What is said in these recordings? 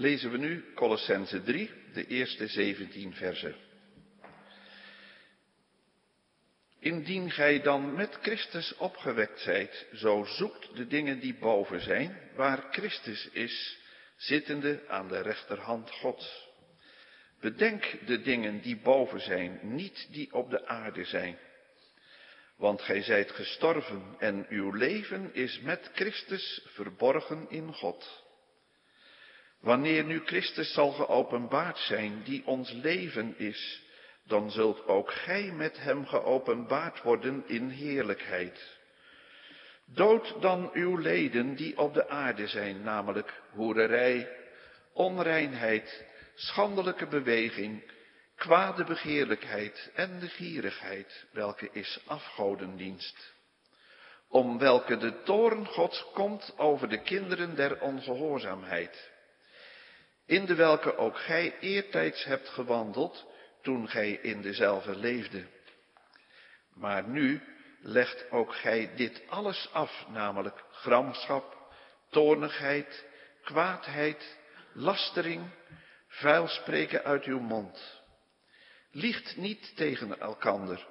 lezen we nu Colossense 3, de eerste 17 versen. Indien gij dan met Christus opgewekt zijt, zo zoekt de dingen die boven zijn, waar Christus is, zittende aan de rechterhand Gods. Bedenk de dingen die boven zijn, niet die op de aarde zijn. Want gij zijt gestorven en uw leven is met Christus verborgen in God. Wanneer nu Christus zal geopenbaard zijn, die ons leven is, dan zult ook gij met hem geopenbaard worden in heerlijkheid. Dood dan uw leden die op de aarde zijn, namelijk hoererij, onreinheid, schandelijke beweging, kwade begeerlijkheid en de gierigheid, welke is afgodendienst. Om welke de toorn Gods komt over de kinderen der ongehoorzaamheid. In de welke ook gij eertijds hebt gewandeld, toen gij in dezelfde leefde. Maar nu legt ook gij dit alles af, namelijk gramschap, toornigheid, kwaadheid, lastering, vuil spreken uit uw mond. Liegt niet tegen elkander,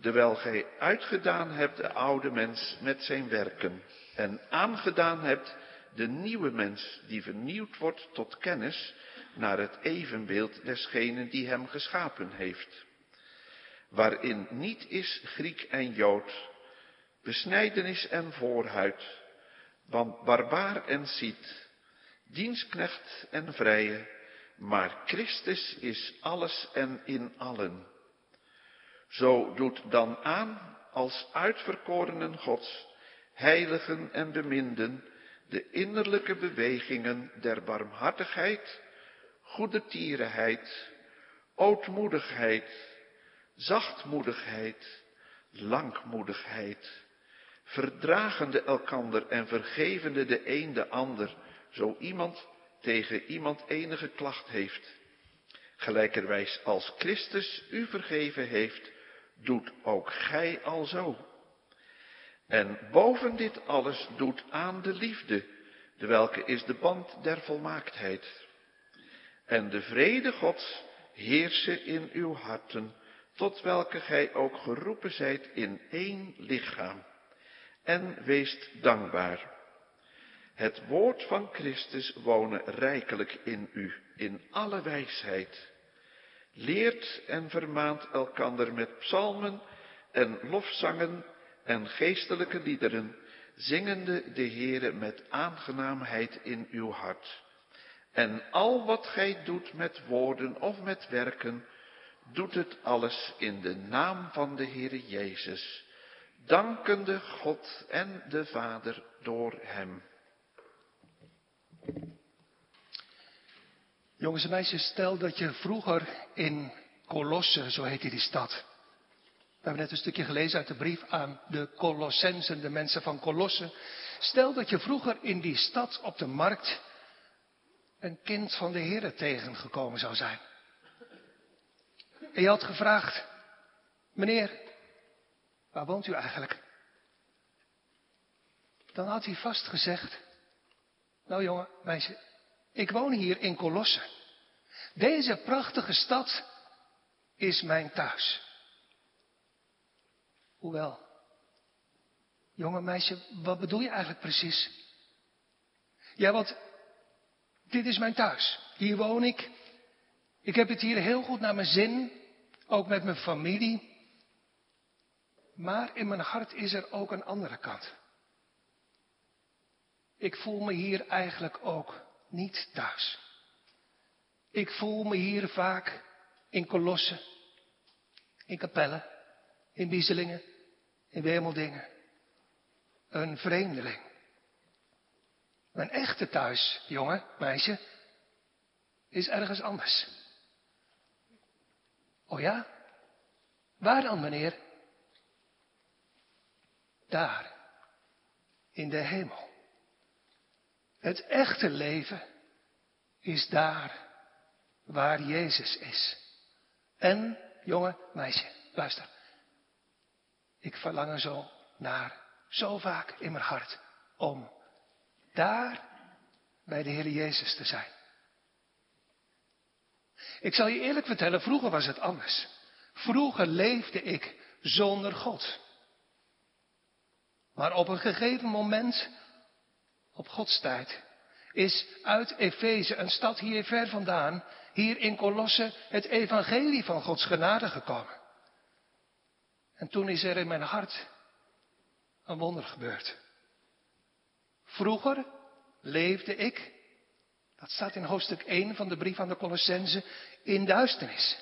terwijl gij uitgedaan hebt de oude mens met zijn werken en aangedaan hebt de nieuwe mens die vernieuwd wordt tot kennis naar het evenbeeld desgenen die hem geschapen heeft. Waarin niet is Griek en Jood, besnijdenis en voorhuid, want barbaar en Siet, dienstknecht en vrije, maar Christus is alles en in allen. Zo doet dan aan als uitverkorenen Gods, heiligen en beminden, de innerlijke bewegingen der barmhartigheid, goede tierenheid, ootmoedigheid, zachtmoedigheid, langmoedigheid, verdragende elkander en vergevende de een de ander, zo iemand tegen iemand enige klacht heeft. Gelijkerwijs als Christus u vergeven heeft, doet ook gij al zo. En boven dit alles doet aan de liefde, de welke is de band der volmaaktheid. En de vrede Gods heersen in uw harten, tot welke gij ook geroepen zijt in één lichaam. En weest dankbaar. Het woord van Christus wonen rijkelijk in u, in alle wijsheid. Leert en vermaant elkander met psalmen en lofzangen en geestelijke liederen, zingende de Heere met aangenaamheid in uw hart. En al wat gij doet met woorden of met werken, doet het alles in de naam van de Heere Jezus, dankende God en de Vader door Hem. Jongens en meisjes, stel dat je vroeger in Colosse, zo heette die stad. We hebben net een stukje gelezen uit de brief aan de Colossensen, de mensen van Colosse. Stel dat je vroeger in die stad op de markt een kind van de Heer tegengekomen zou zijn. En je had gevraagd, meneer, waar woont u eigenlijk? Dan had hij vast gezegd, nou jongen, meisje, ik woon hier in Colosse. Deze prachtige stad is mijn thuis. Hoewel, jonge meisje, wat bedoel je eigenlijk precies? Ja, want dit is mijn thuis. Hier woon ik. Ik heb het hier heel goed naar mijn zin, ook met mijn familie. Maar in mijn hart is er ook een andere kant. Ik voel me hier eigenlijk ook niet thuis. Ik voel me hier vaak in kolossen, in kapellen, in biezelingen, in wemeldingen. Een vreemdeling. Mijn echte thuis, jongen, meisje, is ergens anders. Oh ja? Waar dan, meneer? Daar, in de hemel. Het echte leven is daar waar Jezus is. En, jongen, meisje, luister. Ik verlang er zo naar, zo vaak in mijn hart, om daar bij de Heer Jezus te zijn. Ik zal je eerlijk vertellen, vroeger was het anders. Vroeger leefde ik zonder God. Maar op een gegeven moment, op Gods tijd, is uit Efeze, een stad hier ver vandaan, hier in Colosse, het evangelie van Gods genade gekomen. En toen is er in mijn hart een wonder gebeurd. Vroeger leefde ik, dat staat in hoofdstuk 1 van de brief aan de Colossense, in duisternis.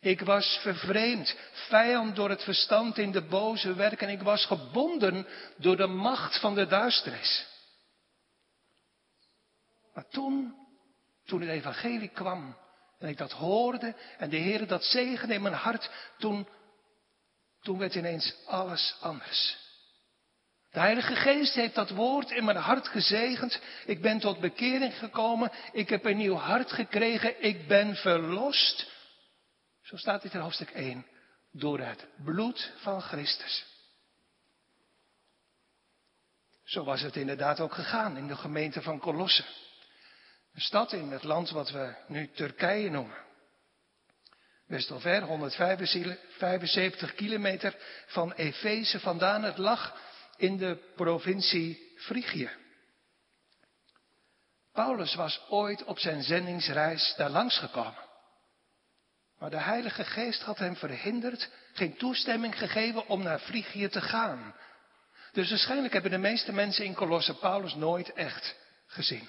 Ik was vervreemd, vijand door het verstand in de boze werken. Ik was gebonden door de macht van de duisternis. Maar toen, toen het evangelie kwam en ik dat hoorde en de Heer dat zegende in mijn hart, toen, toen werd ineens alles anders. De Heilige Geest heeft dat woord in mijn hart gezegend. Ik ben tot bekering gekomen. Ik heb een nieuw hart gekregen. Ik ben verlost. Zo staat dit in hoofdstuk 1. Door het bloed van Christus. Zo was het inderdaad ook gegaan in de gemeente van Colosse. Een stad in het land wat we nu Turkije noemen. Best ver, 175 kilometer van Efeze vandaan. Het lag in de provincie Frigië. Paulus was ooit op zijn zendingsreis daar langs gekomen. Maar de Heilige Geest had hem verhinderd, geen toestemming gegeven om naar Frigië te gaan. Dus waarschijnlijk hebben de meeste mensen in Colosse Paulus nooit echt gezien.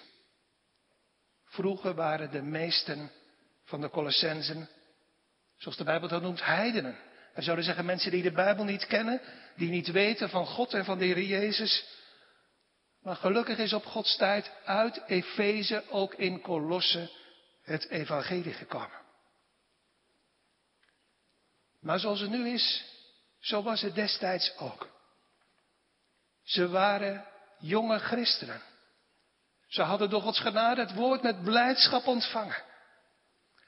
Vroeger waren de meesten van de Colossensen, zoals de Bijbel dat noemt, heidenen. We zouden zeggen mensen die de Bijbel niet kennen, die niet weten van God en van de Heer Jezus. Maar gelukkig is op Gods tijd uit Efeze ook in Colosse het evangelie gekomen. Maar zoals het nu is, zo was het destijds ook. Ze waren jonge christenen. Ze hadden door Gods genade het woord met blijdschap ontvangen.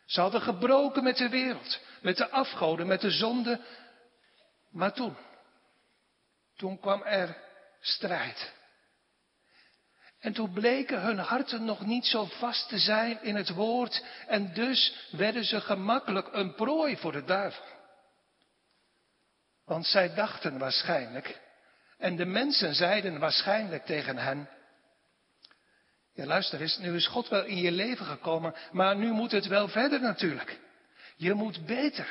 Ze hadden gebroken met de wereld, met de afgoden, met de zonde. Maar toen, toen kwam er strijd. En toen bleken hun harten nog niet zo vast te zijn in het woord en dus werden ze gemakkelijk een prooi voor de duivel. Want zij dachten waarschijnlijk, en de mensen zeiden waarschijnlijk tegen hen, ja, luister eens, nu is God wel in je leven gekomen, maar nu moet het wel verder natuurlijk. Je moet beter.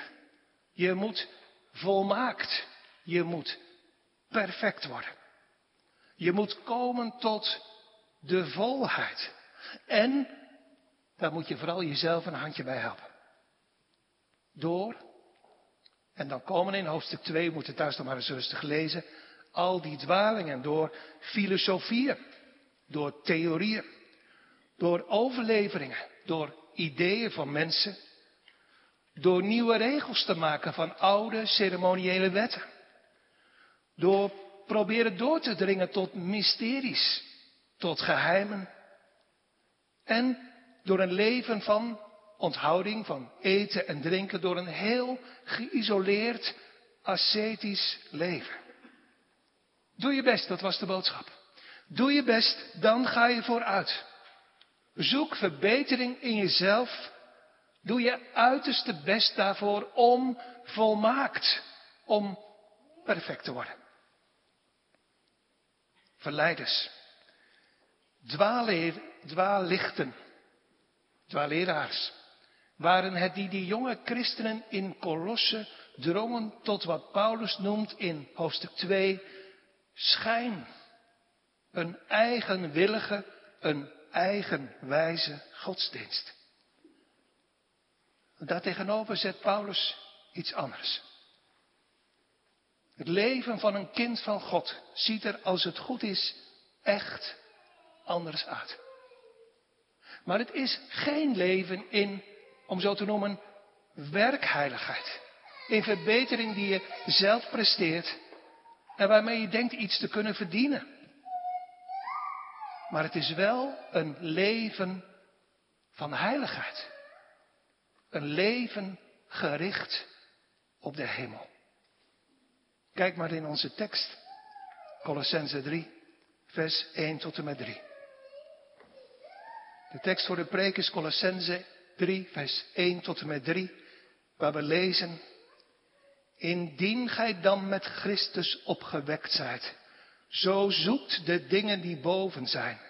Je moet volmaakt. Je moet perfect worden. Je moet komen tot de volheid. En daar moet je vooral jezelf een handje bij helpen. Door, en dan komen in hoofdstuk 2, we moeten thuis nog maar eens rustig lezen, al die dwalingen door filosofieën, door theorieën, door overleveringen, door ideeën van mensen, door nieuwe regels te maken van oude ceremoniële wetten. Door proberen door te dringen tot mysteries, tot geheimen. En door een leven van onthouding, van eten en drinken, door een heel geïsoleerd, ascetisch leven. Doe je best, dat was de boodschap. Doe je best, dan ga je vooruit. Zoek verbetering in jezelf. Doe je uiterste best daarvoor om volmaakt, om perfect te worden. Verleiders, dwaallichten, dwaalleraars, waren het die die jonge christenen in Colosse drongen tot wat Paulus noemt in hoofdstuk 2 schijn. Een eigenwillige, een eigenwijze godsdienst. Daartegenover zet Paulus iets anders. Het leven van een kind van God ziet er, als het goed is, echt anders uit. Maar het is geen leven in, om zo te noemen, werkheiligheid. In verbetering die je zelf presteert en waarmee je denkt iets te kunnen verdienen. Maar het is wel een leven van heiligheid. Een leven gericht op de hemel. Kijk maar in onze tekst. Colossense 3, vers 1 tot en met 3. De tekst voor de preek is Colossense 3, vers 1 tot en met 3, waar we lezen, Indien gij dan met Christus opgewekt zijt, zo zoekt de dingen die boven zijn,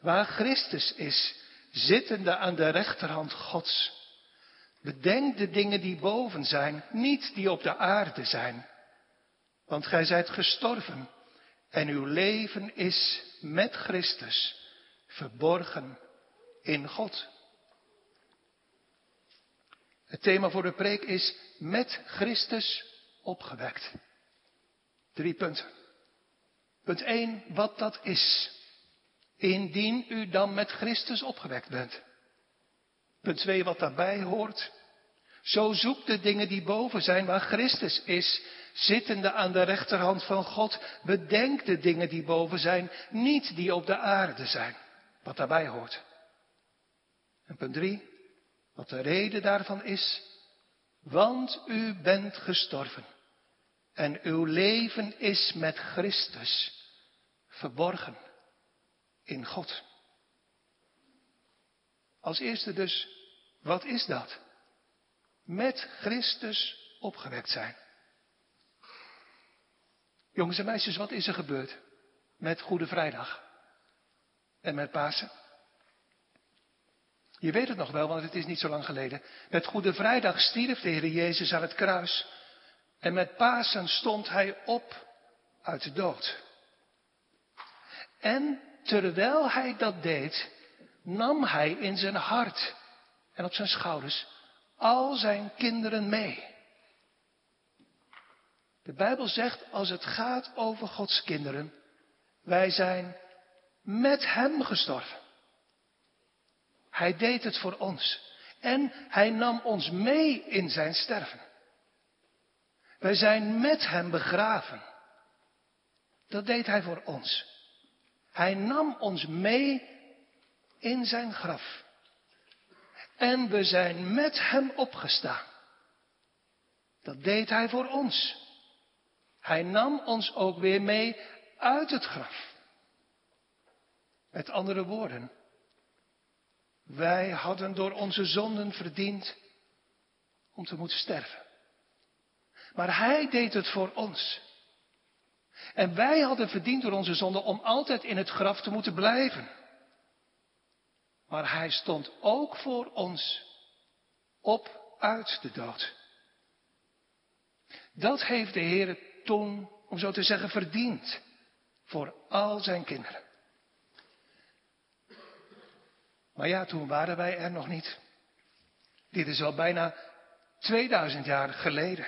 waar Christus is, zittende aan de rechterhand Gods. Bedenk de dingen die boven zijn, niet die op de aarde zijn. Want gij zijt gestorven en uw leven is met Christus verborgen in God. Het thema voor de preek is met Christus opgewekt. Drie punten. Punt 1, wat dat is. Indien u dan met Christus opgewekt bent. Punt 2, wat daarbij hoort. Zo zoek de dingen die boven zijn waar Christus is, zittende aan de rechterhand van God. Bedenk de dingen die boven zijn, niet die op de aarde zijn. Wat daarbij hoort. En punt 3, wat de reden daarvan is. Want u bent gestorven. En uw leven is met Christus verborgen in God. Als eerste dus, wat is dat? Met Christus opgewekt zijn. Jongens en meisjes, wat is er gebeurd met Goede Vrijdag en met Pasen? Je weet het nog wel, want het is niet zo lang geleden. Met Goede Vrijdag stierf de Heer Jezus aan het kruis. En met Pasen stond hij op uit de dood. En terwijl hij dat deed, nam hij in zijn hart en op zijn schouders al zijn kinderen mee. De Bijbel zegt, als het gaat over Gods kinderen, wij zijn met Hem gestorven. Hij deed het voor ons. En Hij nam ons mee in zijn sterven. Wij zijn met Hem begraven. Dat deed Hij voor ons. Hij nam ons mee in zijn graf. En we zijn met Hem opgestaan. Dat deed Hij voor ons. Hij nam ons ook weer mee uit het graf. Met andere woorden, wij hadden door onze zonden verdiend om te moeten sterven. Maar Hij deed het voor ons. En wij hadden verdiend door onze zonden om altijd in het graf te moeten blijven. Maar Hij stond ook voor ons op uit de dood. Dat heeft de Heer toen, om zo te zeggen, verdiend voor al zijn kinderen. Maar ja, toen waren wij er nog niet. Dit is al bijna 2000 jaar geleden.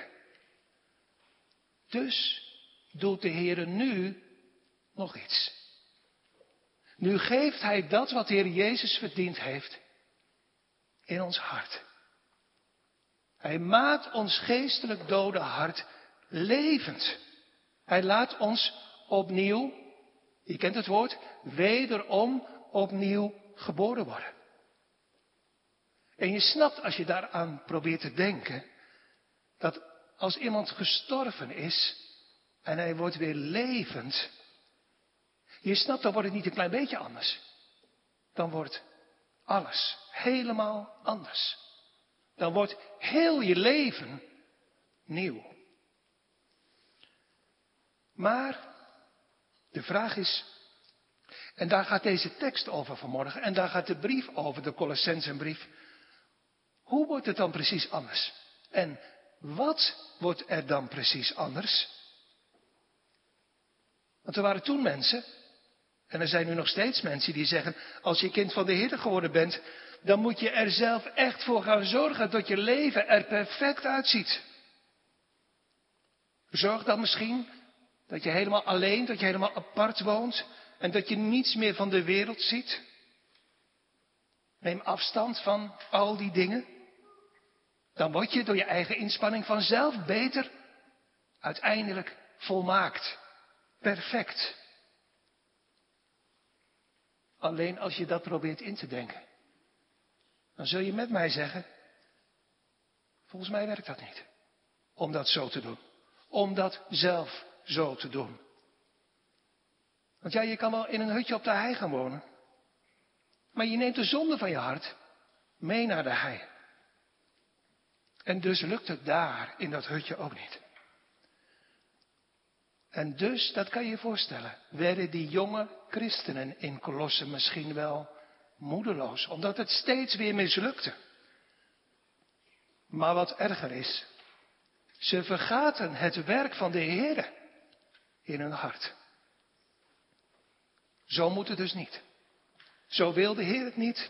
Dus doet de Heer nu nog iets. Nu geeft Hij dat wat de Heer Jezus verdiend heeft in ons hart. Hij maakt ons geestelijk dode hart levend. Hij laat ons opnieuw, je kent het woord, wederom opnieuw geboren worden. En je snapt als je daaraan probeert te denken, dat als iemand gestorven is en hij wordt weer levend, je snapt, dan wordt het niet een klein beetje anders. Dan wordt alles helemaal anders. Dan wordt heel je leven nieuw. Maar de vraag is, en daar gaat deze tekst over vanmorgen, en daar gaat de brief over, de Colossensenbrief. Hoe wordt het dan precies anders? En wat wordt er dan precies anders? Want er waren toen mensen, en er zijn nu nog steeds mensen die zeggen, als je kind van de Heer geworden bent, dan moet je er zelf echt voor gaan zorgen dat je leven er perfect uitziet. Zorg dan misschien dat je helemaal alleen, dat je helemaal apart woont en dat je niets meer van de wereld ziet. Neem afstand van al die dingen. Dan word je door je eigen inspanning vanzelf beter, uiteindelijk volmaakt, perfect. Alleen als je dat probeert in te denken, dan zul je met mij zeggen, volgens mij werkt dat niet. Om dat zo te doen. Om dat zelf zo te doen. Want ja, je kan wel in een hutje op de hei gaan wonen. Maar je neemt de zonde van je hart mee naar de hei. En dus lukt het daar in dat hutje ook niet. En dus, dat kan je je voorstellen, werden die jonge christenen in Colosse misschien wel moedeloos, omdat het steeds weer mislukte. Maar wat erger is, ze vergaten het werk van de Heer in hun hart. Zo moet het dus niet. Zo wil de Heer het niet.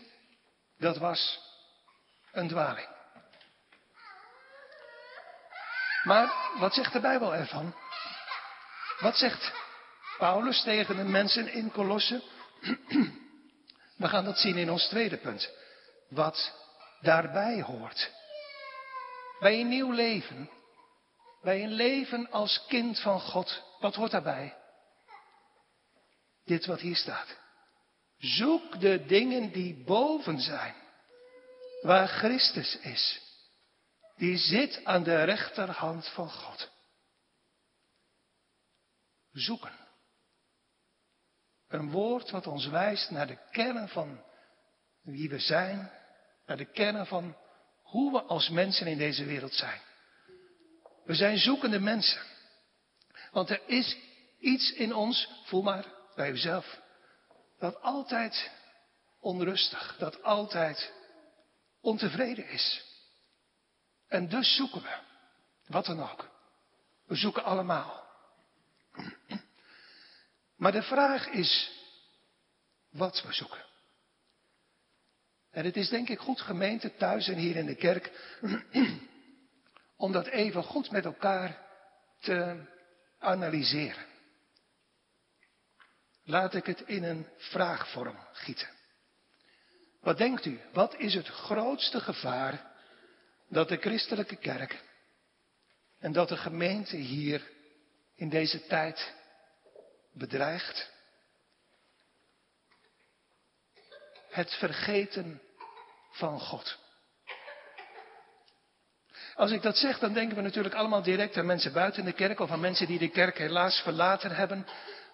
Dat was een dwaling. Maar wat zegt de Bijbel ervan? Wat zegt Paulus tegen de mensen in Colosse? We gaan dat zien in ons tweede punt. Wat daarbij hoort. Bij een nieuw leven. Bij een leven als kind van God. Wat hoort daarbij? Dit wat hier staat. Zoek de dingen die boven zijn. Waar Christus is. Die zit aan de rechterhand van God. Zoeken. Een woord wat ons wijst naar de kern van wie we zijn. Naar de kern van hoe we als mensen in deze wereld zijn. We zijn zoekende mensen. Want er is iets in ons, voel maar bij uzelf, dat altijd onrustig, dat altijd ontevreden is. En dus zoeken we, wat dan ook. We zoeken allemaal. Maar de vraag is wat we zoeken. En het is denk ik goed gemeente thuis en hier in de kerk om dat even goed met elkaar te analyseren. Laat ik het in een vraagvorm gieten. Wat denkt u? Wat is het grootste gevaar dat de christelijke kerk en dat de gemeente hier in deze tijd bedreigt? Het vergeten van God. Als ik dat zeg, dan denken we natuurlijk allemaal direct aan mensen buiten de kerk of aan mensen die de kerk helaas verlaten hebben.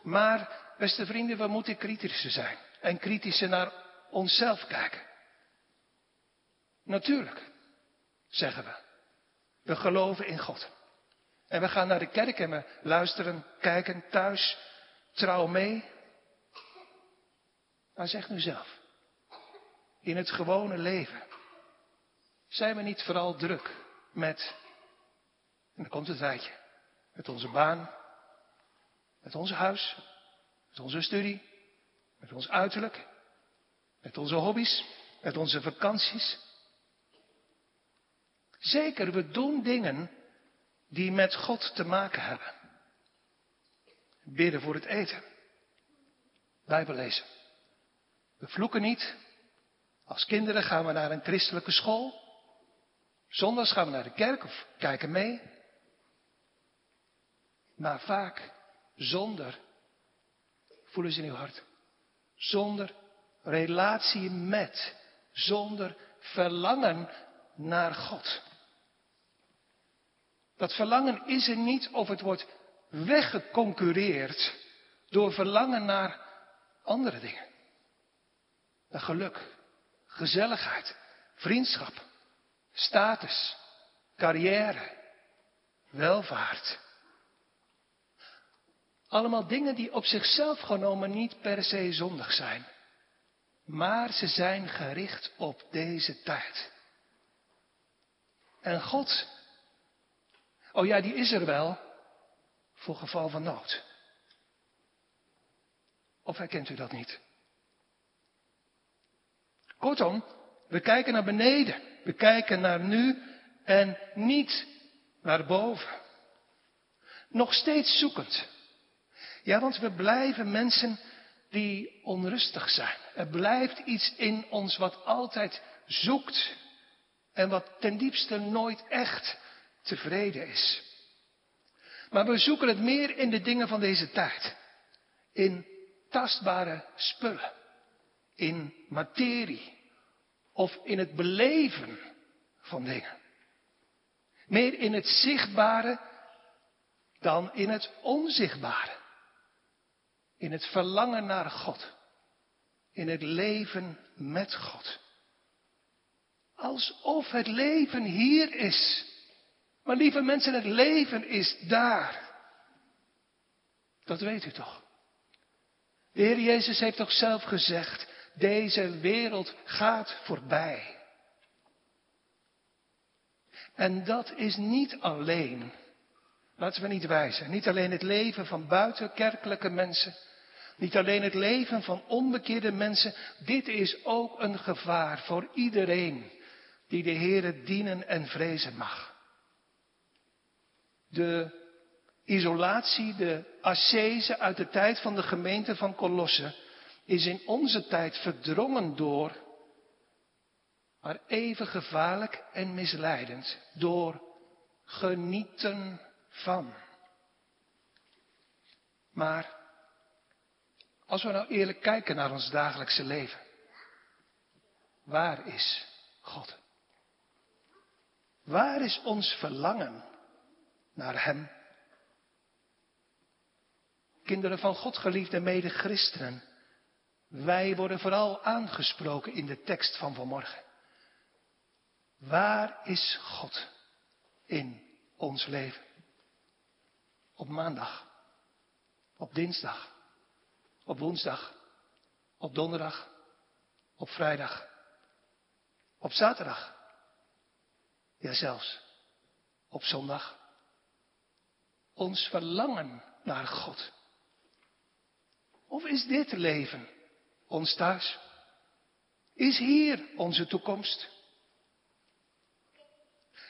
Maar, beste vrienden, we moeten kritischer zijn en kritischer naar onszelf kijken. Natuurlijk, zeggen we. We geloven in God. En we gaan naar de kerk en we luisteren, kijken thuis, trouw mee. Maar zeg nu zelf, in het gewone leven, zijn we niet vooral druk met, en dan komt het rijtje, met onze baan, met ons huis, met onze studie, met ons uiterlijk, met onze hobby's, met onze vakanties. Zeker, we doen dingen die met God te maken hebben. Bidden voor het eten. Bijbel lezen. We vloeken niet. Als kinderen gaan we naar een christelijke school. Zondags gaan we naar de kerk of kijken mee. Maar vaak zonder, voelen ze in uw hart, zonder relatie met, zonder verlangen naar God. Dat verlangen is er niet of het wordt weggeconcureerd door verlangen naar andere dingen. Geluk, gezelligheid, vriendschap, status, carrière, welvaart. Allemaal dingen die op zichzelf genomen niet per se zondig zijn. Maar ze zijn gericht op deze tijd. En God, oh ja, die is er wel voor geval van nood. Of herkent u dat niet? Kortom, we kijken naar beneden. We kijken naar nu en niet naar boven. Nog steeds zoekend. Ja, want we blijven mensen die onrustig zijn. Er blijft iets in ons wat altijd zoekt en wat ten diepste nooit echt tevreden is. Maar we zoeken het meer in de dingen van deze tijd. In tastbare spullen. In materie of in het beleven van dingen. Meer in het zichtbare dan in het onzichtbare. In het verlangen naar God. In het leven met God. Alsof het leven hier is. Maar lieve mensen, het leven is daar. Dat weet u toch? De Heer Jezus heeft toch zelf gezegd, deze wereld gaat voorbij. En dat is niet alleen, laten we niet wijzen, niet alleen het leven van buitenkerkelijke mensen, niet alleen het leven van onbekeerde mensen, dit is ook een gevaar voor iedereen die de Heere dienen en vrezen mag. De isolatie, de ascese uit de tijd van de gemeente van Colosse is in onze tijd verdrongen door, maar even gevaarlijk en misleidend, door genieten van. Maar als we nou eerlijk kijken naar ons dagelijkse leven, waar is God? Waar is ons verlangen naar Hem? Kinderen van God, geliefde mede-christenen, wij worden vooral aangesproken in de tekst van vanmorgen. Waar is God in ons leven? Op maandag, op dinsdag, op woensdag, op donderdag, op vrijdag, op zaterdag, ja zelfs op zondag. Ons verlangen naar God. Of is dit leven ons thuis? Is hier onze toekomst?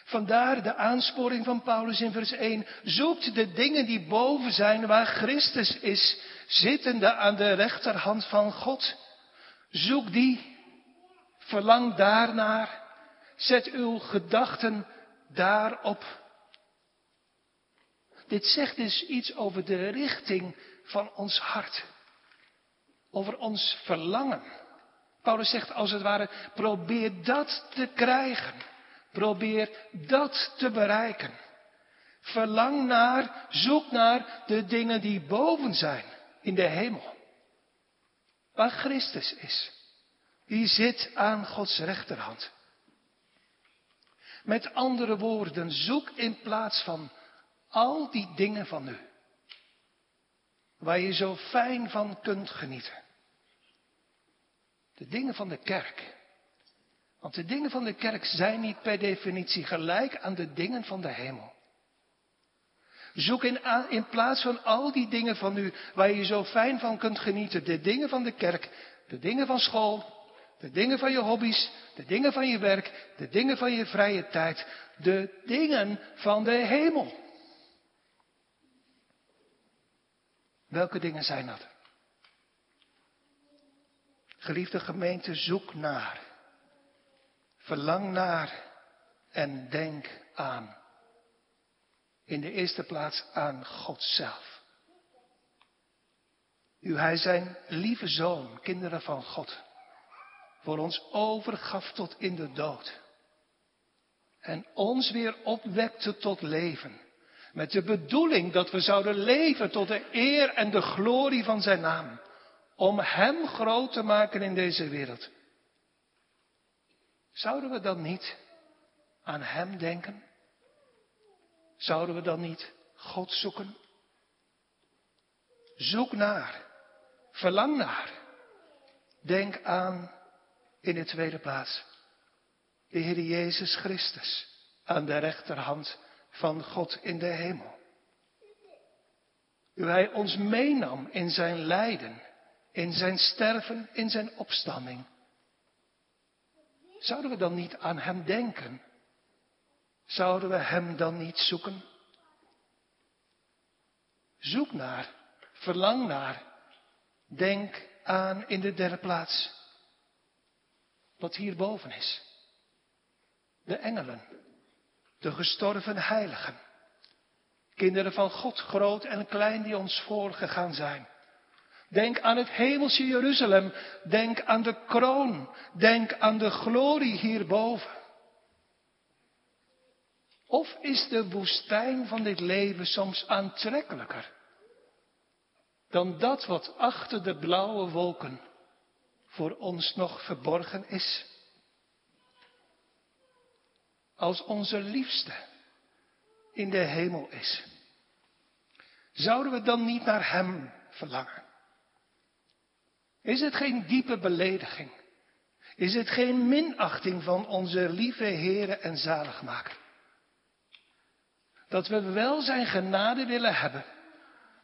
Vandaar de aansporing van Paulus in vers 1. Zoekt de dingen die boven zijn waar Christus is, zittende aan de rechterhand van God. Zoek die, verlang daarnaar, zet uw gedachten daarop. Dit zegt dus iets over de richting van ons hart over ons verlangen. Paulus zegt als het ware, probeer dat te krijgen. Probeer dat te bereiken. Verlang naar, zoek naar de dingen die boven zijn, in de hemel. Waar Christus is. Die zit aan Gods rechterhand. Met andere woorden, zoek in plaats van al die dingen van u waar je zo fijn van kunt genieten. De dingen van de kerk. Want de dingen van de kerk zijn niet per definitie gelijk aan de dingen van de hemel. Zoek in, in plaats van al die dingen van u waar je zo fijn van kunt genieten, de dingen van de kerk, de dingen van school, de dingen van je hobby's, de dingen van je werk, de dingen van je vrije tijd, de dingen van de hemel. Welke dingen zijn dat? Geliefde gemeente, zoek naar, verlang naar en denk aan. In de eerste plaats aan God zelf. U hij zijn lieve zoon, kinderen van God, voor ons overgaf tot in de dood. En ons weer opwekte tot leven met de bedoeling dat we zouden leven tot de eer en de glorie van zijn naam. Om Hem groot te maken in deze wereld. Zouden we dan niet aan Hem denken? Zouden we dan niet God zoeken? Zoek naar, verlang naar. Denk aan in de tweede plaats de Heer Jezus Christus aan de rechterhand van God in de hemel. U hij ons meenam in zijn lijden, in zijn sterven, in zijn opstanding. Zouden we dan niet aan hem denken? Zouden we hem dan niet zoeken? Zoek naar, verlang naar, denk aan in de derde plaats wat hierboven is. De engelen de gestorven heiligen. Kinderen van God, groot en klein, die ons voorgegaan zijn. Denk aan het hemelse Jeruzalem. Denk aan de kroon. Denk aan de glorie hierboven. Of is de woestijn van dit leven soms aantrekkelijker dan dat wat achter de blauwe wolken voor ons nog verborgen is? Als onze liefste in de hemel is, zouden we dan niet naar Hem verlangen? Is het geen diepe belediging? Is het geen minachting van onze lieve Heere en Zaligmaker? Dat we wel zijn genade willen hebben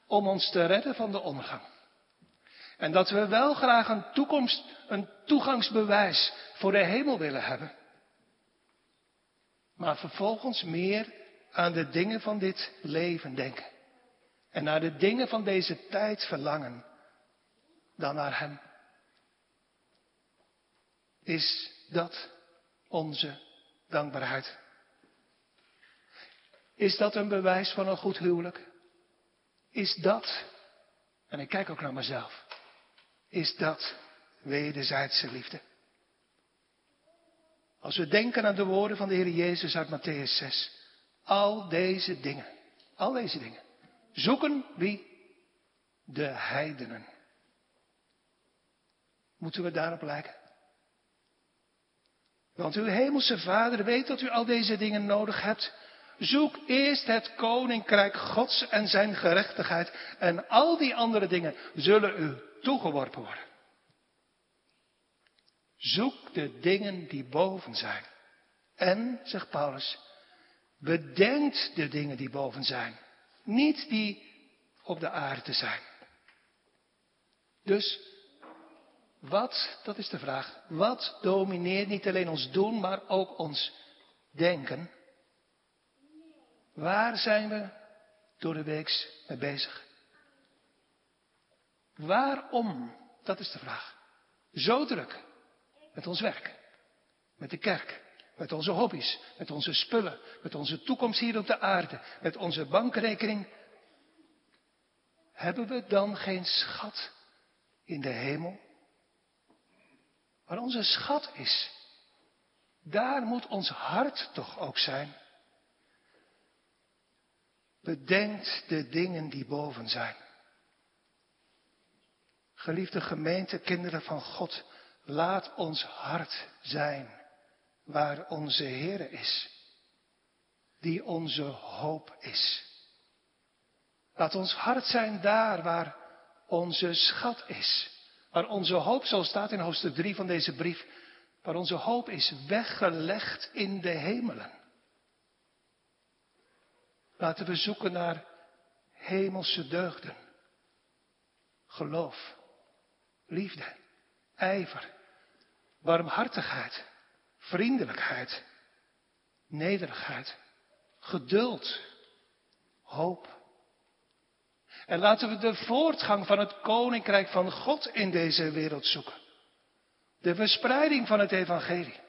om ons te redden van de ondergang. En dat we wel graag een toekomst, een toegangsbewijs voor de hemel willen hebben. Maar vervolgens meer aan de dingen van dit leven denken. En naar de dingen van deze tijd verlangen dan naar Hem. Is dat onze dankbaarheid? Is dat een bewijs van een goed huwelijk? Is dat, en ik kijk ook naar mezelf, is dat wederzijdse liefde? Als we denken aan de woorden van de Heer Jezus uit Matthäus 6, al deze dingen, al deze dingen, zoeken wie? De heidenen. Moeten we daarop lijken? Want uw hemelse Vader weet dat u al deze dingen nodig hebt. Zoek eerst het koninkrijk Gods en zijn gerechtigheid. En al die andere dingen zullen u toegeworpen worden. Zoek de dingen die boven zijn. En, zegt Paulus, bedenkt de dingen die boven zijn. Niet die op de aarde zijn. Dus wat, dat is de vraag, wat domineert niet alleen ons doen, maar ook ons denken? Waar zijn we door de week mee bezig? Waarom, dat is de vraag, zo druk met ons werk, met de kerk, met onze hobby's, met onze spullen, met onze toekomst hier op de aarde, met onze bankrekening? Hebben we dan geen schat in de hemel? Waar onze schat is, daar moet ons hart toch ook zijn. Bedenkt de dingen die boven zijn. Geliefde gemeente, kinderen van God, laat ons hart zijn waar onze Heer is, die onze hoop is. Laat ons hart zijn daar waar onze schat is. Waar onze hoop, zoals staat in hoofdstuk 3 van deze brief, waar onze hoop is weggelegd in de hemelen. Laten we zoeken naar hemelse deugden. Geloof, liefde, ijver, warmhartigheid, vriendelijkheid, nederigheid, geduld, hoop, en laten we de voortgang van het koninkrijk van God in deze wereld zoeken. De verspreiding van het evangelie.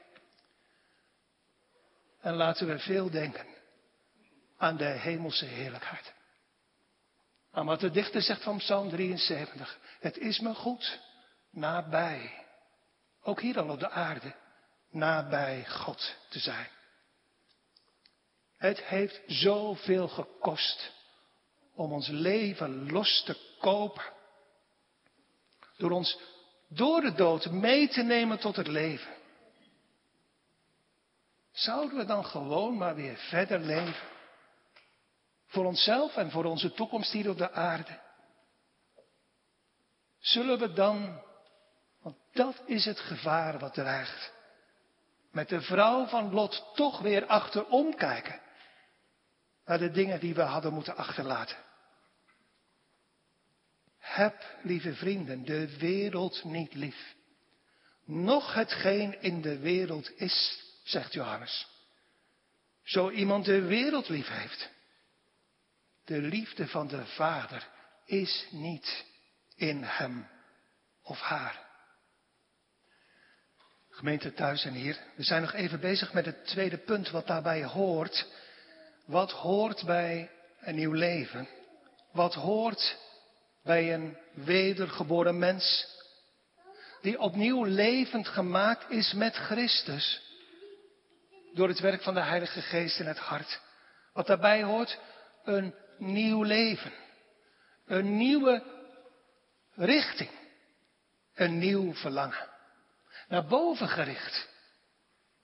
En laten we veel denken aan de hemelse heerlijkheid. Aan wat de dichter zegt van Psalm 73. Het is me goed nabij, ook hier al op de aarde, nabij God te zijn. Het heeft zoveel gekost om ons leven los te kopen. Door ons door de dood mee te nemen tot het leven. Zouden we dan gewoon maar weer verder leven? Voor onszelf en voor onze toekomst hier op de aarde. Zullen we dan, dat is het gevaar wat dreigt, met de vrouw van Lot toch weer achterom kijken naar de dingen die we hadden moeten achterlaten? Heb, lieve vrienden, de wereld niet lief. Nog hetgeen in de wereld is, zegt Johannes. Zo iemand de wereld lief heeft. De liefde van de Vader is niet in hem of haar. Gemeente thuis en hier, we zijn nog even bezig met het tweede punt wat daarbij hoort. Wat hoort bij een nieuw leven? Wat hoort bij een wedergeboren mens, die opnieuw levend gemaakt is met Christus, door het werk van de Heilige Geest in het hart. Wat daarbij hoort, een nieuw leven, een nieuwe richting, een nieuw verlangen. Naar boven gericht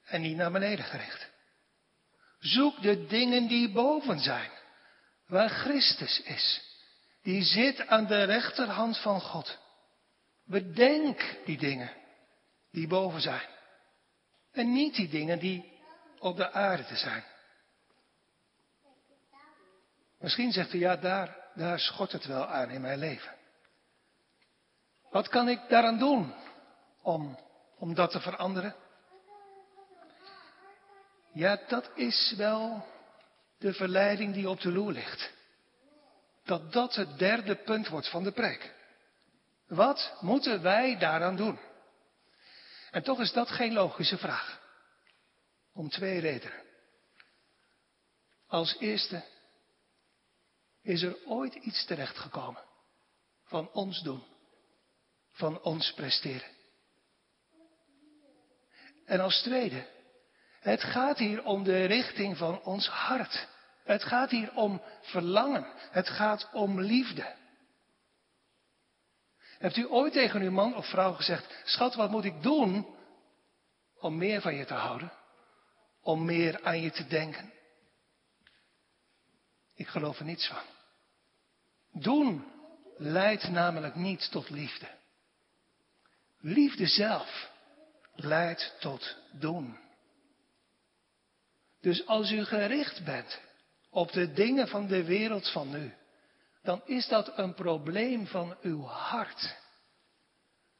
en niet naar beneden gericht. Zoek de dingen die boven zijn, waar Christus is. Die zit aan de rechterhand van God. Bedenk die dingen die boven zijn. En niet die dingen die op de aarde zijn. Misschien zegt u, ja, daar, daar schort het wel aan in mijn leven. Wat kan ik daaraan doen om, om dat te veranderen? Ja, dat is wel de verleiding die op de loer ligt. Dat dat het derde punt wordt van de preek. Wat moeten wij daaraan doen? En toch is dat geen logische vraag. Om twee redenen. Als eerste is er ooit iets terechtgekomen van ons doen, van ons presteren. En als tweede, het gaat hier om de richting van ons hart. Het gaat hier om verlangen. Het gaat om liefde. Hebt u ooit tegen uw man of vrouw gezegd, schat, wat moet ik doen om meer van je te houden? Om meer aan je te denken? Ik geloof er niets van. Doen leidt namelijk niet tot liefde. Liefde zelf leidt tot doen. Dus als u gericht bent op de dingen van de wereld van nu, dan is dat een probleem van uw hart.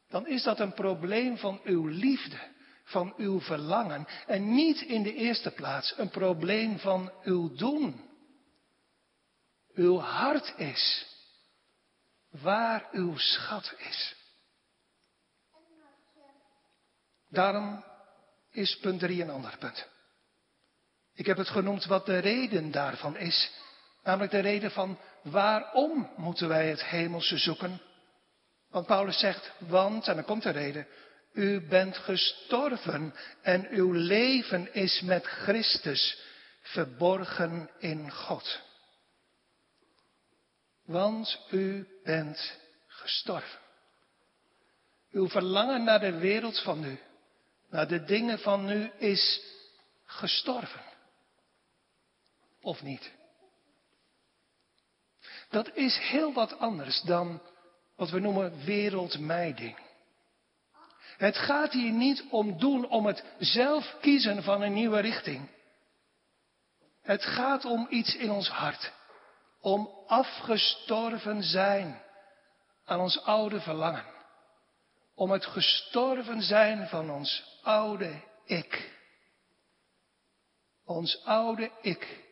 Dan is dat een probleem van uw liefde, van uw verlangen en niet in de eerste plaats een probleem van uw doen. Uw hart is waar uw schat is. Daarom is punt 3 een ander punt. Ik heb het genoemd wat de reden daarvan is. Namelijk de reden van waarom moeten wij het hemelse zoeken? Want Paulus zegt, want, en dan komt de reden, u bent gestorven en uw leven is met Christus verborgen in God. Want u bent gestorven. Uw verlangen naar de wereld van nu, naar de dingen van nu, is gestorven. Of niet? Dat is heel wat anders dan wat we noemen wereldmijding. Het gaat hier niet om doen, om het zelf kiezen van een nieuwe richting. Het gaat om iets in ons hart om afgestorven zijn aan ons oude verlangen. Om het gestorven zijn van ons oude ik. Ons oude ik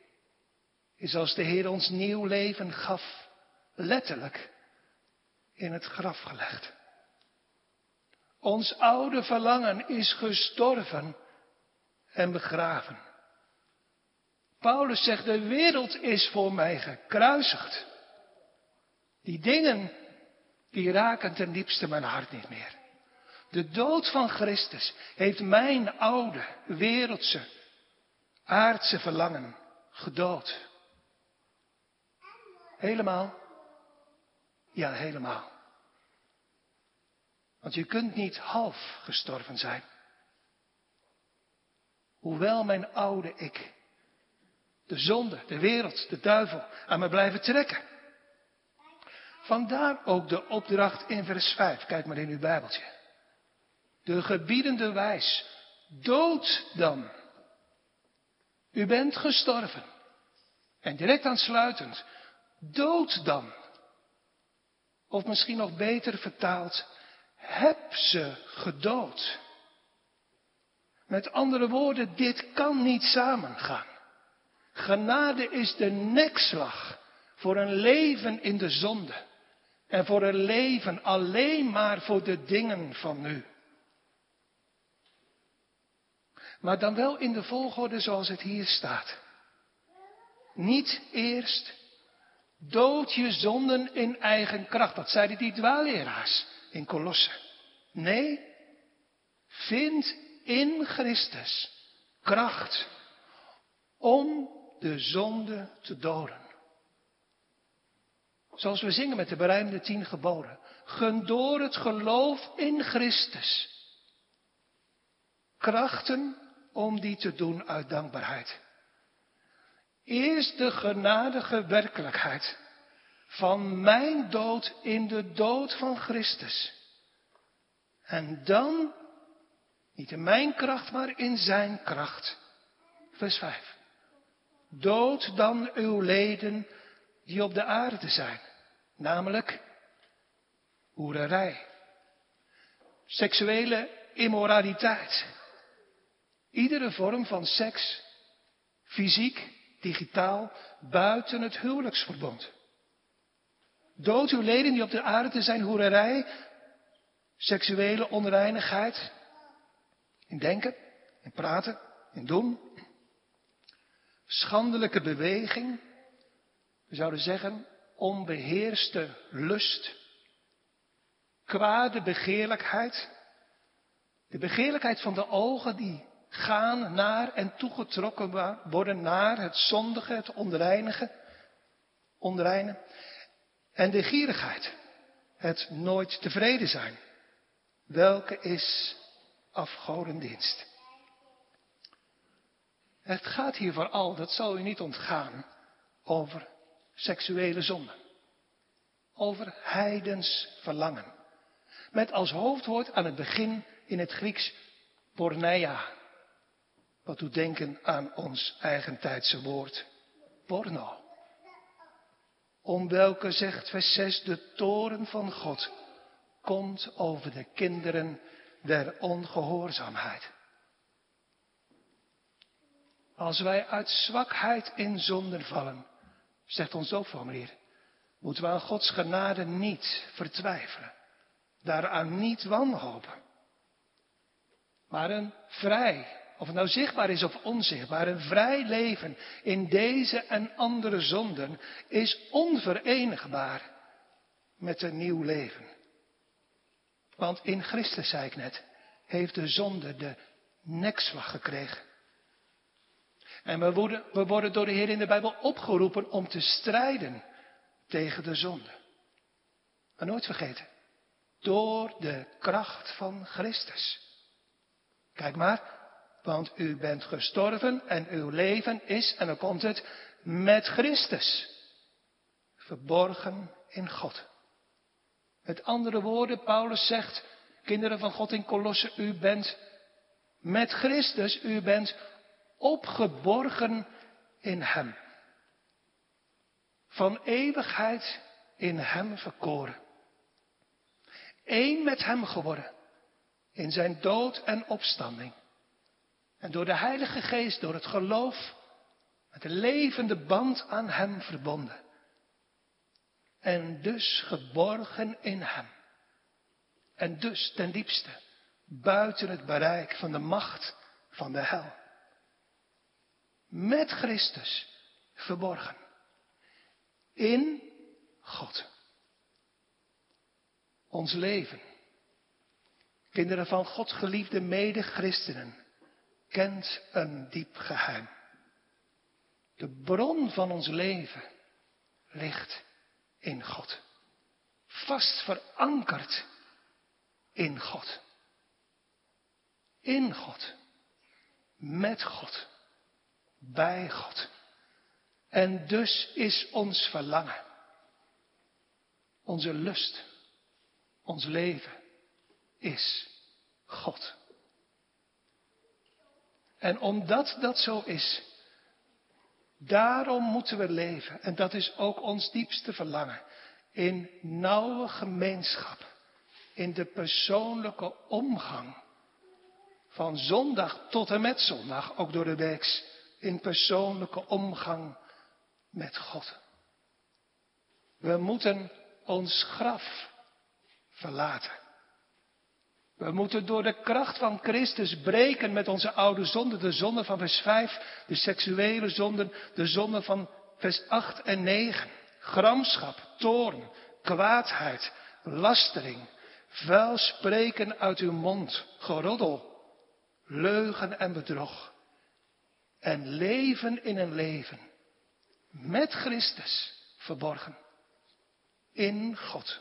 is als de Heer ons nieuw leven gaf, letterlijk in het graf gelegd. Ons oude verlangen is gestorven en begraven. Paulus zegt, de wereld is voor mij gekruisigd. Die dingen, die raken ten diepste mijn hart niet meer. De dood van Christus heeft mijn oude, wereldse, aardse verlangen gedood. Helemaal? Ja, helemaal. Want je kunt niet half gestorven zijn. Hoewel mijn oude ik de zonde, de wereld, de duivel aan me blijven trekken. Vandaar ook de opdracht in vers 5. Kijk maar in uw Bijbeltje. De gebiedende wijs. Dood dan. U bent gestorven. En direct aansluitend. Dood dan. Of misschien nog beter vertaald. Heb ze gedood. Met andere woorden, dit kan niet samengaan. Genade is de nekslag voor een leven in de zonde. En voor een leven alleen maar voor de dingen van nu. Maar dan wel in de volgorde zoals het hier staat. Niet eerst dood je zonden in eigen kracht. Dat zeiden die dwaalleraars in Kolosse. Nee, vind in Christus kracht om de zonde te doden. Zoals we zingen met de berijmde tien geboden. Gun door het geloof in Christus. Krachten om die te doen uit dankbaarheid. Eerst de genadige werkelijkheid van mijn dood in de dood van Christus. En dan, niet in mijn kracht, maar in zijn kracht. Vers 5. Dood dan uw leden die op de aarde zijn, namelijk hoererij, seksuele immoraliteit, iedere vorm van seks, fysiek, digitaal, buiten het huwelijksverbond. Dood uw leden die op de aarde zijn, hoererij, seksuele onreinigheid, in denken, in praten, in doen, schandelijke beweging, we zouden zeggen onbeheerste lust, kwade begeerlijkheid, de begeerlijkheid van de ogen die gaan naar en toegetrokken worden naar het zondige, het onreinige, onreine. En de gierigheid, het nooit tevreden zijn, welke is afgodendienst. Het gaat hier vooral, dat zal u niet ontgaan, over seksuele zonde. Over heidens verlangen. Met als hoofdwoord aan het begin in het Grieks porneia. Wat doet denken aan ons eigentijdse woord porno. Om welke zegt vers 6 de toren van God komt over de kinderen der ongehoorzaamheid. Als wij uit zwakheid in zonden vallen, zegt ons doopformulier, moeten we aan Gods genade niet vertwijfelen, daaraan niet wanhopen. Maar een vrij, of het nou zichtbaar is of onzichtbaar, een vrij leven in deze en andere zonden is onverenigbaar met een nieuw leven. Want in Christus, zei ik net, heeft de zonde de nekslag gekregen. En we worden, we worden door de Heer in de Bijbel opgeroepen om te strijden tegen de zonde. Maar nooit vergeten, door de kracht van Christus. Kijk maar, want u bent gestorven en uw leven is, en dan komt het, met Christus. Verborgen in God. Met andere woorden, Paulus zegt, kinderen van God in Kolossen, u bent met Christus, u bent opgeborgen in Hem. Van eeuwigheid in Hem verkoren. Eén met Hem geworden. In zijn dood en opstanding. En door de Heilige Geest, door het geloof, met de levende band aan Hem verbonden. En dus geborgen in Hem. En dus ten diepste buiten het bereik van de macht van de hel met Christus verborgen. In God. Ons leven. Kinderen van God geliefde mede-christenen. Kent een diep geheim. De bron van ons leven ligt in God. Vast verankerd in God. In God. Met God bij God. En dus is ons verlangen, onze lust, ons leven is God. En omdat dat zo is, daarom moeten we leven, en dat is ook ons diepste verlangen, in nauwe gemeenschap, in de persoonlijke omgang, van zondag tot en met zondag, ook door de weeks in persoonlijke omgang met God. We moeten ons graf verlaten. We moeten door de kracht van Christus breken met onze oude zonde, de zonde van vers 5, de seksuele zonden, de zonde van vers 8 en 9. Gramschap, toorn, kwaadheid, lastering, vuil spreken uit uw mond, geroddel, leugen en bedrog en leven in een leven met Christus verborgen in God.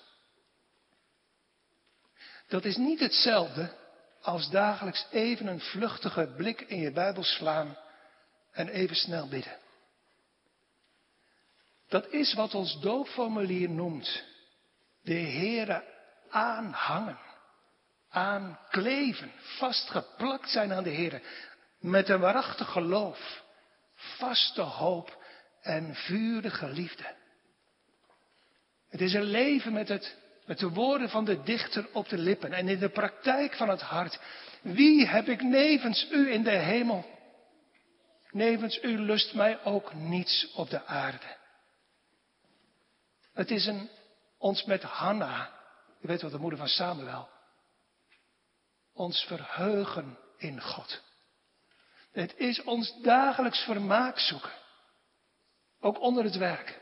Dat is niet hetzelfde als dagelijks even een vluchtige blik in je Bijbel slaan en even snel bidden. Dat is wat ons doopformulier noemt. De Heere aanhangen, aankleven, vastgeplakt zijn aan de Heere. Met een waarachtig geloof, vaste hoop en vurige liefde. Het is een leven met, het, met de woorden van de dichter op de lippen en in de praktijk van het hart. Wie heb ik nevens u in de hemel? Nevens u lust mij ook niets op de aarde. Het is een, ons met Hanna, u weet wat de moeder van Samuel, ons verheugen in God. Het is ons dagelijks vermaak zoeken, ook onder het werk,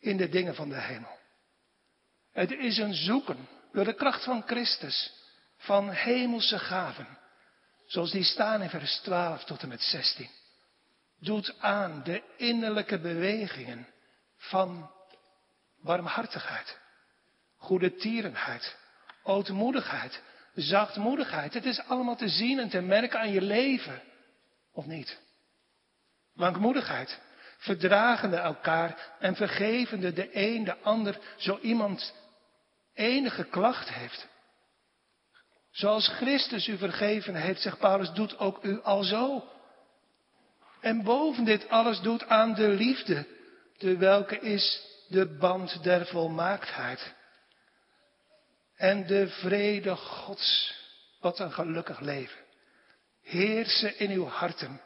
in de dingen van de hemel. Het is een zoeken door de kracht van Christus van hemelse gaven, zoals die staan in vers 12 tot en met 16. Doet aan de innerlijke bewegingen van barmhartigheid, goede tierenheid, ootmoedigheid, zachtmoedigheid. Het is allemaal te zien en te merken aan je leven, of niet? Lankmoedigheid, verdragende elkaar en vergevende de een de ander, zo iemand enige klacht heeft. Zoals Christus u vergeven heeft, zegt Paulus, doet ook u al zo. En boven dit alles doet aan de liefde, de welke is de band der volmaaktheid. En de vrede Gods, wat een gelukkig leven. Heersen in uw harten,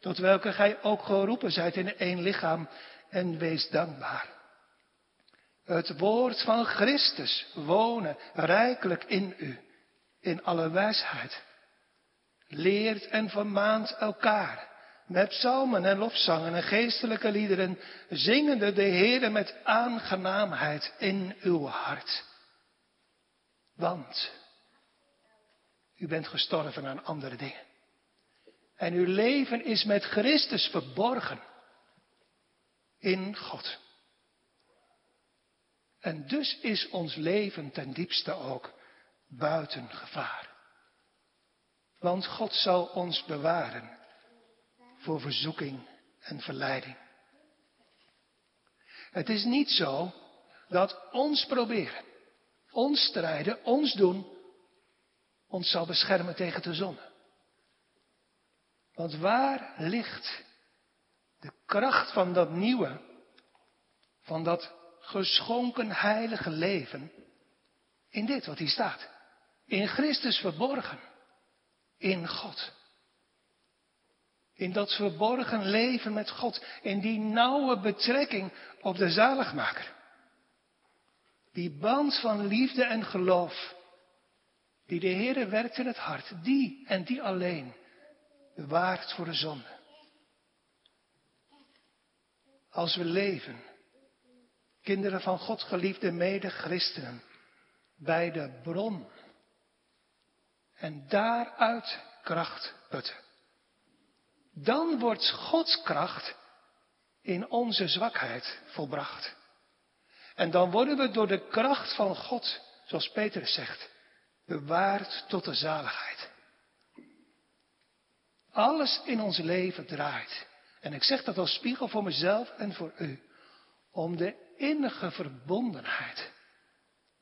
tot welke gij ook geroepen zijt in één lichaam, en wees dankbaar. Het woord van Christus wonen rijkelijk in u, in alle wijsheid. Leert en vermaant elkaar met psalmen en lofzangen en geestelijke liederen, zingende de Heere met aangenaamheid in uw hart. Want u bent gestorven aan andere dingen. En uw leven is met Christus verborgen in God. En dus is ons leven ten diepste ook buiten gevaar. Want God zal ons bewaren voor verzoeking en verleiding. Het is niet zo dat ons proberen, ons strijden, ons doen, ons zal beschermen tegen de zon. Want waar ligt de kracht van dat nieuwe, van dat geschonken heilige leven? In dit wat hier staat. In Christus verborgen. In God. In dat verborgen leven met God. In die nauwe betrekking op de zaligmaker. Die band van liefde en geloof. Die de Heere werkt in het hart. Die en die alleen. Bewaart voor de zonde. Als we leven. Kinderen van God geliefde mede christenen. Bij de bron. En daaruit kracht putten dan wordt Gods kracht in onze zwakheid volbracht. En dan worden we door de kracht van God, zoals Petrus zegt, bewaard tot de zaligheid. Alles in ons leven draait. En ik zeg dat als spiegel voor mezelf en voor u. Om de innige verbondenheid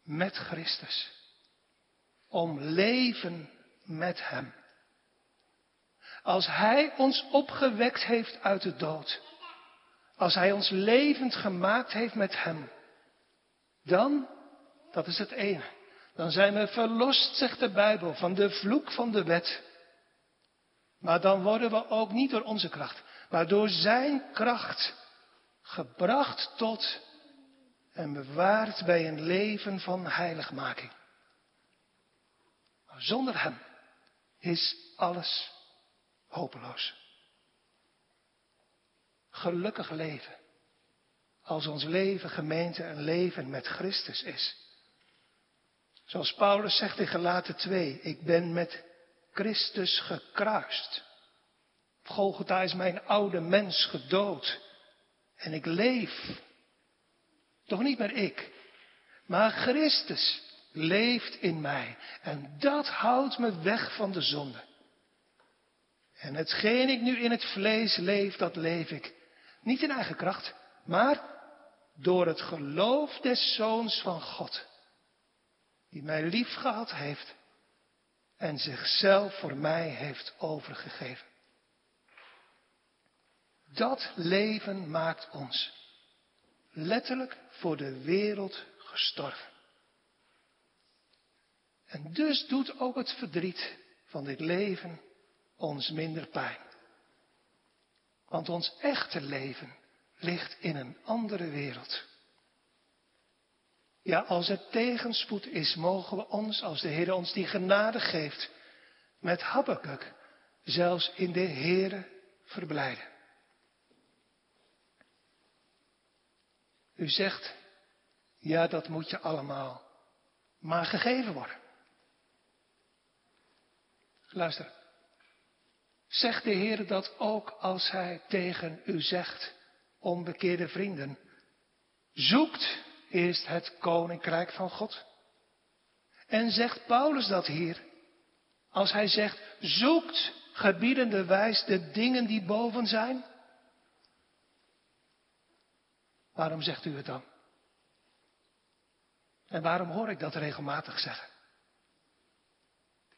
met Christus. Om leven met Hem. Als Hij ons opgewekt heeft uit de dood. Als Hij ons levend gemaakt heeft met Hem. Dan, dat is het ene. Dan zijn we verlost, zegt de Bijbel, van de vloek van de wet. Maar dan worden we ook niet door onze kracht, maar door Zijn kracht gebracht tot en bewaard bij een leven van heiligmaking. Zonder Hem is alles hopeloos. Gelukkig leven. Als ons leven, gemeente, een leven met Christus is. Zoals Paulus zegt in Galaten 2, ik ben met Christus gekruist. Golgotha is mijn oude mens gedood. En ik leef. Toch niet meer ik, maar Christus leeft in mij. En dat houdt me weg van de zonde. En hetgeen ik nu in het vlees leef, dat leef ik. Niet in eigen kracht, maar door het geloof des Zoons van God, die mij lief gehad heeft en zichzelf voor mij heeft overgegeven. Dat leven maakt ons letterlijk voor de wereld gestorven. En dus doet ook het verdriet van dit leven ons minder pijn. Want ons echte leven ligt in een andere wereld. Ja, als er tegenspoed is, mogen we ons, als de Heer ons die genade geeft, met Habakkuk zelfs in de Heere verblijden. U zegt, ja, dat moet je allemaal maar gegeven worden. Luister. Zegt de Heer dat ook als Hij tegen u zegt, onbekeerde vrienden, zoekt eerst het koninkrijk van God? En zegt Paulus dat hier, als hij zegt, zoekt gebiedende wijs de dingen die boven zijn? Waarom zegt u het dan? En waarom hoor ik dat regelmatig zeggen?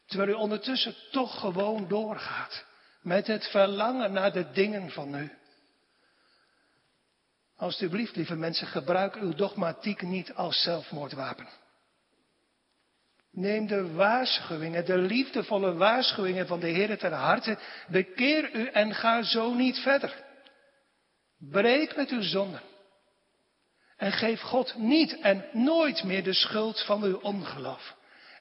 Terwijl u ondertussen toch gewoon doorgaat met het verlangen naar de dingen van nu. Alsjeblieft, lieve mensen, gebruik uw dogmatiek niet als zelfmoordwapen. Neem de waarschuwingen, de liefdevolle waarschuwingen van de Heer ter harte. Bekeer u en ga zo niet verder. Breek met uw zonden. En geef God niet en nooit meer de schuld van uw ongeloof.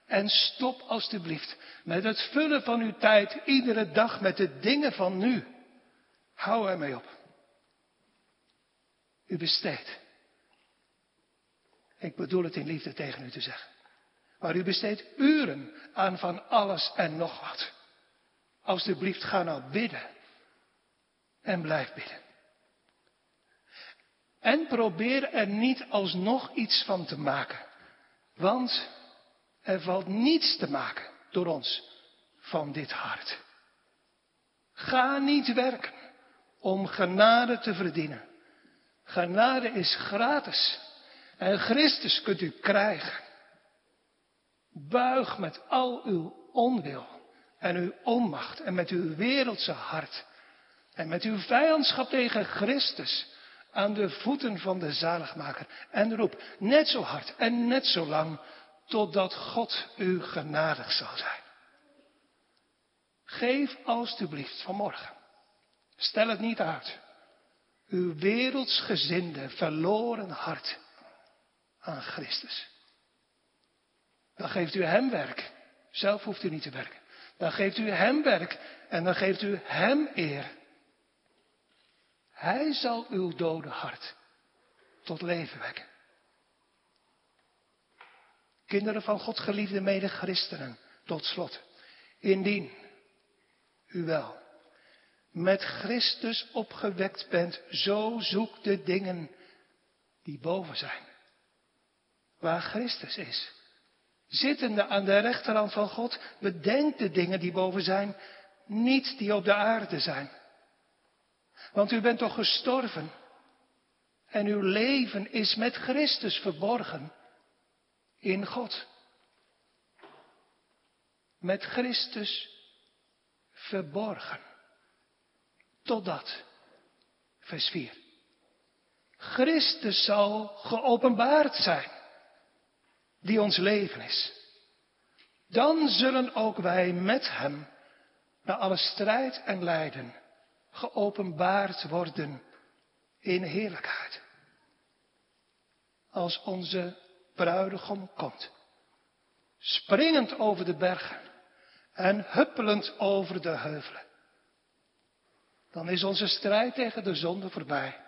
En stop alstublieft met het vullen van uw tijd iedere dag met de dingen van nu. Hou ermee op. U besteedt. Ik bedoel het in liefde tegen u te zeggen. Maar u besteedt uren aan van alles en nog wat. Alsjeblieft, ga nou bidden. En blijf bidden. En probeer er niet alsnog iets van te maken. Want er valt niets te maken door ons van dit hart. Ga niet werken om genade te verdienen. Genade is gratis. En Christus kunt u krijgen. Buig met al uw onwil en uw onmacht en met uw wereldse hart en met uw vijandschap tegen Christus aan de voeten van de zaligmaker en roep net zo hard en net zo lang totdat God u genadig zal zijn. Geef alstublieft vanmorgen. Stel het niet uit. Uw wereldsgezinde, verloren hart aan Christus. Dan geeft u hem werk. Zelf hoeft u niet te werken. Dan geeft u hem werk en dan geeft u hem eer. Hij zal uw dode hart tot leven wekken. Kinderen van God, geliefde mede-christenen, tot slot. Indien u wel met Christus opgewekt bent, zo zoek de dingen die boven zijn. Waar Christus is. Zittende aan de rechterhand van God, bedenk de dingen die boven zijn, niet die op de aarde zijn. Want u bent toch gestorven en uw leven is met Christus verborgen in God. Met Christus verborgen. Totdat, vers 4, Christus zal geopenbaard zijn, die ons leven is. Dan zullen ook wij met Hem na alle strijd en lijden geopenbaard worden in heerlijkheid. Als onze bruidegom komt, springend over de bergen en huppelend over de heuvelen. Dan is onze strijd tegen de zonde voorbij.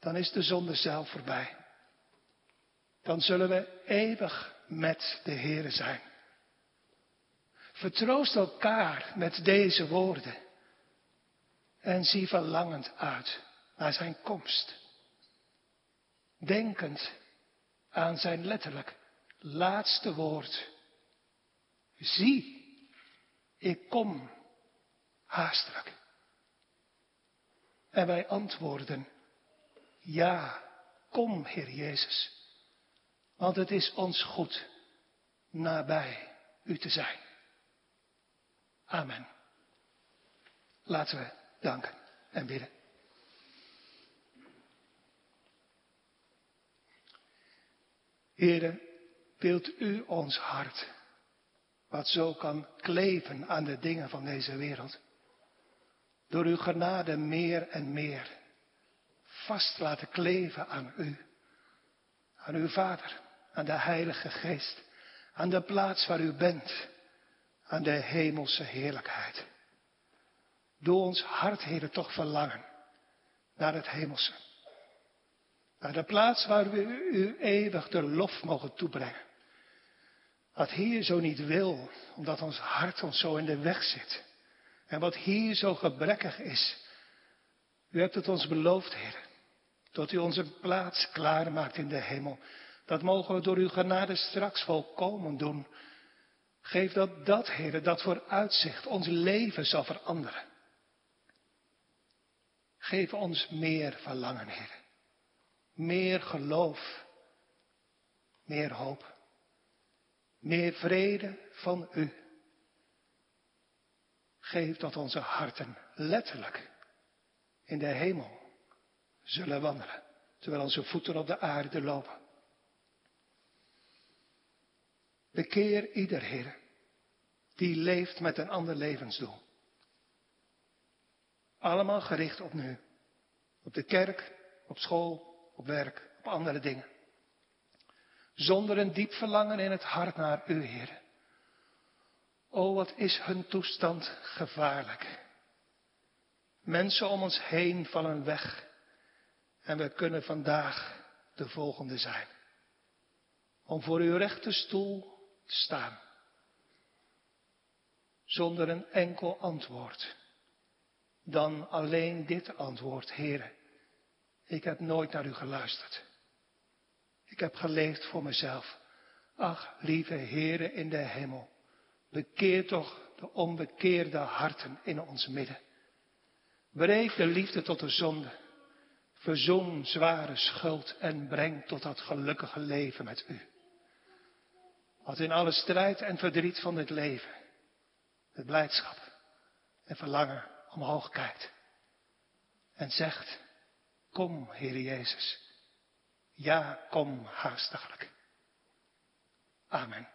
Dan is de zonde zelf voorbij. Dan zullen we eeuwig met de Heere zijn. Vertroost elkaar met deze woorden en zie verlangend uit naar zijn komst. Denkend aan zijn letterlijk laatste woord. Zie, ik kom haastelijk. En wij antwoorden, Ja, kom, Heer Jezus. Want het is ons goed nabij u te zijn. Amen. Laten we danken en bidden. Heren, wilt u ons hart, wat zo kan kleven aan de dingen van deze wereld, door uw genade meer en meer vast laten kleven aan u, aan uw Vader, aan de Heilige Geest, aan de plaats waar u bent, aan de hemelse heerlijkheid. Doe ons hart, Heer, toch verlangen naar het hemelse. Naar de plaats waar we u eeuwig de lof mogen toebrengen. Wat hier zo niet wil, omdat ons hart ons zo in de weg zit. En wat hier zo gebrekkig is. U hebt het ons beloofd, Heer. Tot u onze plaats klaar maakt in de hemel. Dat mogen we door uw genade straks volkomen doen. Geef dat dat, Heer, dat vooruitzicht ons leven zal veranderen. Geef ons meer verlangen, Heer. Meer geloof. Meer hoop. Meer vrede van U. Geef dat onze harten letterlijk in de hemel zullen wandelen, terwijl onze voeten op de aarde lopen. Bekeer ieder, Heer, die leeft met een ander levensdoel. Allemaal gericht op nu. Op de kerk, op school, op werk, op andere dingen. Zonder een diep verlangen in het hart naar u, Heer. O, wat is hun toestand gevaarlijk. Mensen om ons heen vallen weg. En we kunnen vandaag de volgende zijn. Om voor uw rechte stoel te staan. Zonder een enkel antwoord. Dan alleen dit antwoord, Heere. Ik heb nooit naar u geluisterd. Ik heb geleefd voor mezelf. Ach, lieve Heere in de hemel. Bekeer toch de onbekeerde harten in ons midden. Breek de liefde tot de zonde. Verzoen zware schuld en breng tot dat gelukkige leven met u. Wat in alle strijd en verdriet van dit leven, het blijdschap en verlangen omhoog kijkt en zegt, kom Heer Jezus, ja kom haastiglijk. Amen.